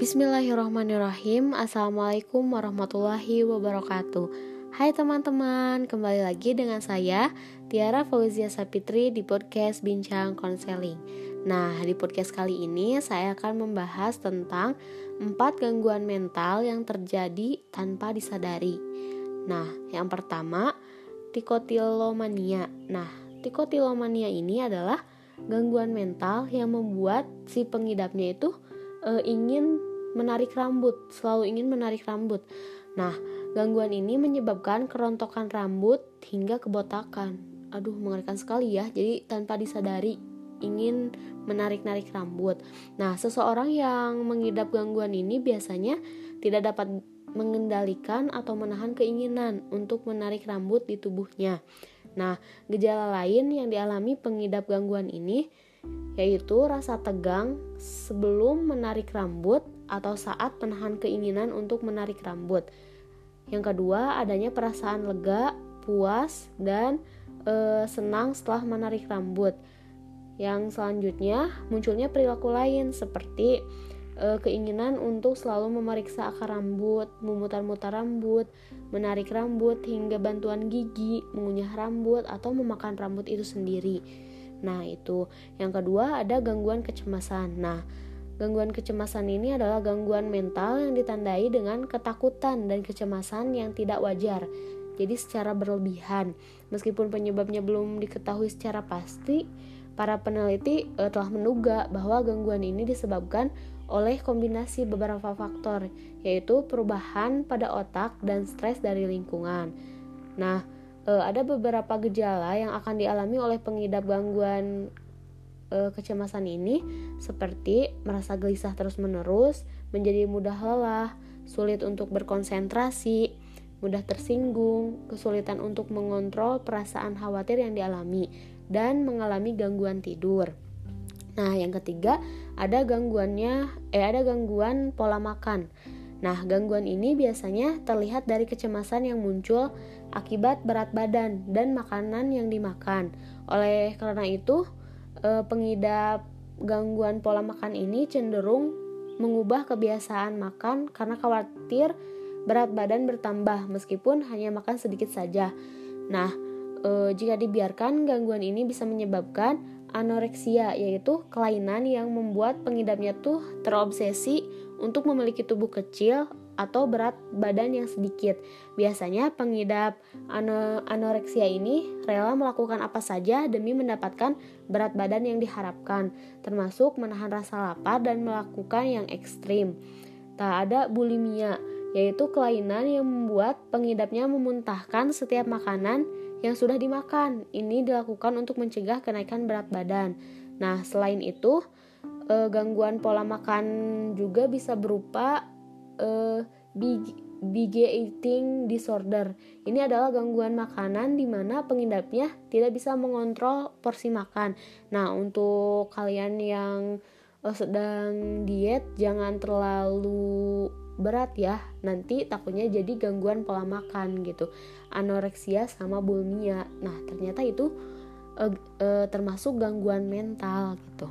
Bismillahirrahmanirrahim. Assalamualaikum warahmatullahi wabarakatuh. Hai teman-teman, kembali lagi dengan saya Tiara Fauzia Sapitri di podcast Bincang Konseling. Nah, di podcast kali ini saya akan membahas tentang empat gangguan mental yang terjadi tanpa disadari. Nah, yang pertama, tikotilomania. Nah, tikotilomania ini adalah gangguan mental yang membuat si pengidapnya itu e, ingin menarik rambut, selalu ingin menarik rambut. Nah, gangguan ini menyebabkan kerontokan rambut hingga kebotakan. Aduh, mengerikan sekali ya. Jadi tanpa disadari ingin menarik-narik rambut. Nah, seseorang yang mengidap gangguan ini biasanya tidak dapat mengendalikan atau menahan keinginan untuk menarik rambut di tubuhnya. Nah, gejala lain yang dialami pengidap gangguan ini yaitu rasa tegang sebelum menarik rambut atau saat menahan keinginan untuk menarik rambut. Yang kedua, adanya perasaan lega, puas, dan e, senang setelah menarik rambut. Yang selanjutnya, munculnya perilaku lain seperti e, keinginan untuk selalu memeriksa akar rambut, memutar-mutar rambut, menarik rambut hingga bantuan gigi, mengunyah rambut atau memakan rambut itu sendiri. Nah, itu. Yang kedua ada gangguan kecemasan. Nah, gangguan kecemasan ini adalah gangguan mental yang ditandai dengan ketakutan dan kecemasan yang tidak wajar. Jadi secara berlebihan. Meskipun penyebabnya belum diketahui secara pasti, para peneliti e, telah menduga bahwa gangguan ini disebabkan oleh kombinasi beberapa faktor, yaitu perubahan pada otak dan stres dari lingkungan. Nah, e, ada beberapa gejala yang akan dialami oleh pengidap gangguan e, kecemasan ini seperti merasa gelisah terus-menerus, menjadi mudah lelah, sulit untuk berkonsentrasi, mudah tersinggung, kesulitan untuk mengontrol perasaan khawatir yang dialami dan mengalami gangguan tidur. Nah, yang ketiga ada gangguannya eh ada gangguan pola makan. Nah, gangguan ini biasanya terlihat dari kecemasan yang muncul akibat berat badan dan makanan yang dimakan. Oleh karena itu, eh, pengidap gangguan pola makan ini cenderung mengubah kebiasaan makan karena khawatir berat badan bertambah meskipun hanya makan sedikit saja. Nah, eh, jika dibiarkan, gangguan ini bisa menyebabkan anoreksia yaitu kelainan yang membuat pengidapnya tuh terobsesi untuk memiliki tubuh kecil atau berat badan yang sedikit. Biasanya pengidap ano anoreksia ini rela melakukan apa saja demi mendapatkan berat badan yang diharapkan, termasuk menahan rasa lapar dan melakukan yang ekstrim. Tak ada bulimia, yaitu kelainan yang membuat pengidapnya memuntahkan setiap makanan yang sudah dimakan. Ini dilakukan untuk mencegah kenaikan berat badan. Nah, selain itu, eh, gangguan pola makan juga bisa berupa eh, big, eating disorder. Ini adalah gangguan makanan di mana pengidapnya tidak bisa mengontrol porsi makan. Nah, untuk kalian yang eh, sedang diet, jangan terlalu berat ya nanti takutnya jadi gangguan pola makan gitu anoreksia sama bulimia nah ternyata itu uh, uh, termasuk gangguan mental gitu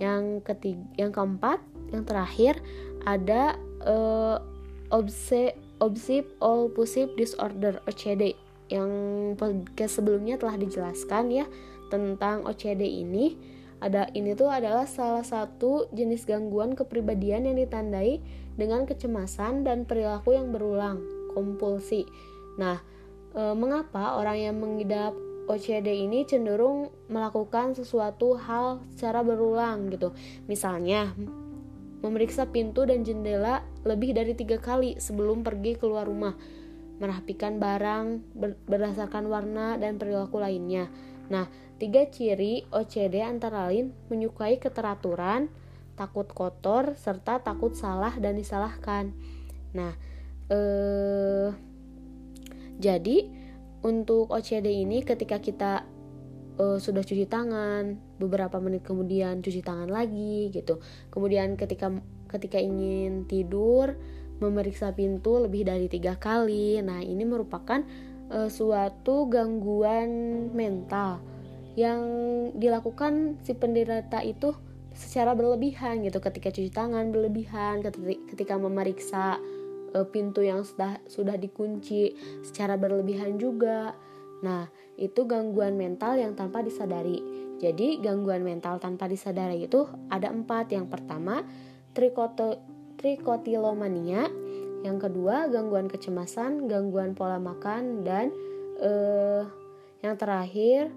yang ketiga yang keempat yang terakhir ada uh, obse obsessive compulsive disorder OCD yang podcast sebelumnya telah dijelaskan ya tentang OCD ini ada ini tuh adalah salah satu jenis gangguan kepribadian yang ditandai dengan kecemasan dan perilaku yang berulang, kompulsi. Nah, e, mengapa orang yang mengidap OCD ini cenderung melakukan sesuatu hal secara berulang gitu? Misalnya, memeriksa pintu dan jendela lebih dari tiga kali sebelum pergi keluar rumah, merapikan barang berdasarkan warna dan perilaku lainnya. Nah, tiga ciri OCD antara lain menyukai keteraturan, takut kotor, serta takut salah dan disalahkan. Nah, eh, jadi untuk OCD ini ketika kita eh, sudah cuci tangan, beberapa menit kemudian cuci tangan lagi gitu. Kemudian ketika ketika ingin tidur, memeriksa pintu lebih dari tiga kali. Nah, ini merupakan eh, suatu gangguan mental yang dilakukan si penderita itu secara berlebihan gitu ketika cuci tangan berlebihan ketika memeriksa uh, pintu yang sudah sudah dikunci secara berlebihan juga nah itu gangguan mental yang tanpa disadari jadi gangguan mental tanpa disadari itu ada empat yang pertama trikoto trikotilomania yang kedua gangguan kecemasan gangguan pola makan dan uh, yang terakhir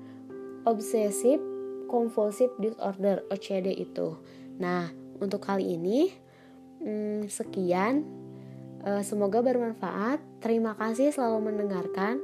obsesif compulsive disorder OCD itu. Nah, untuk kali ini hmm, sekian. Uh, semoga bermanfaat. Terima kasih selalu mendengarkan.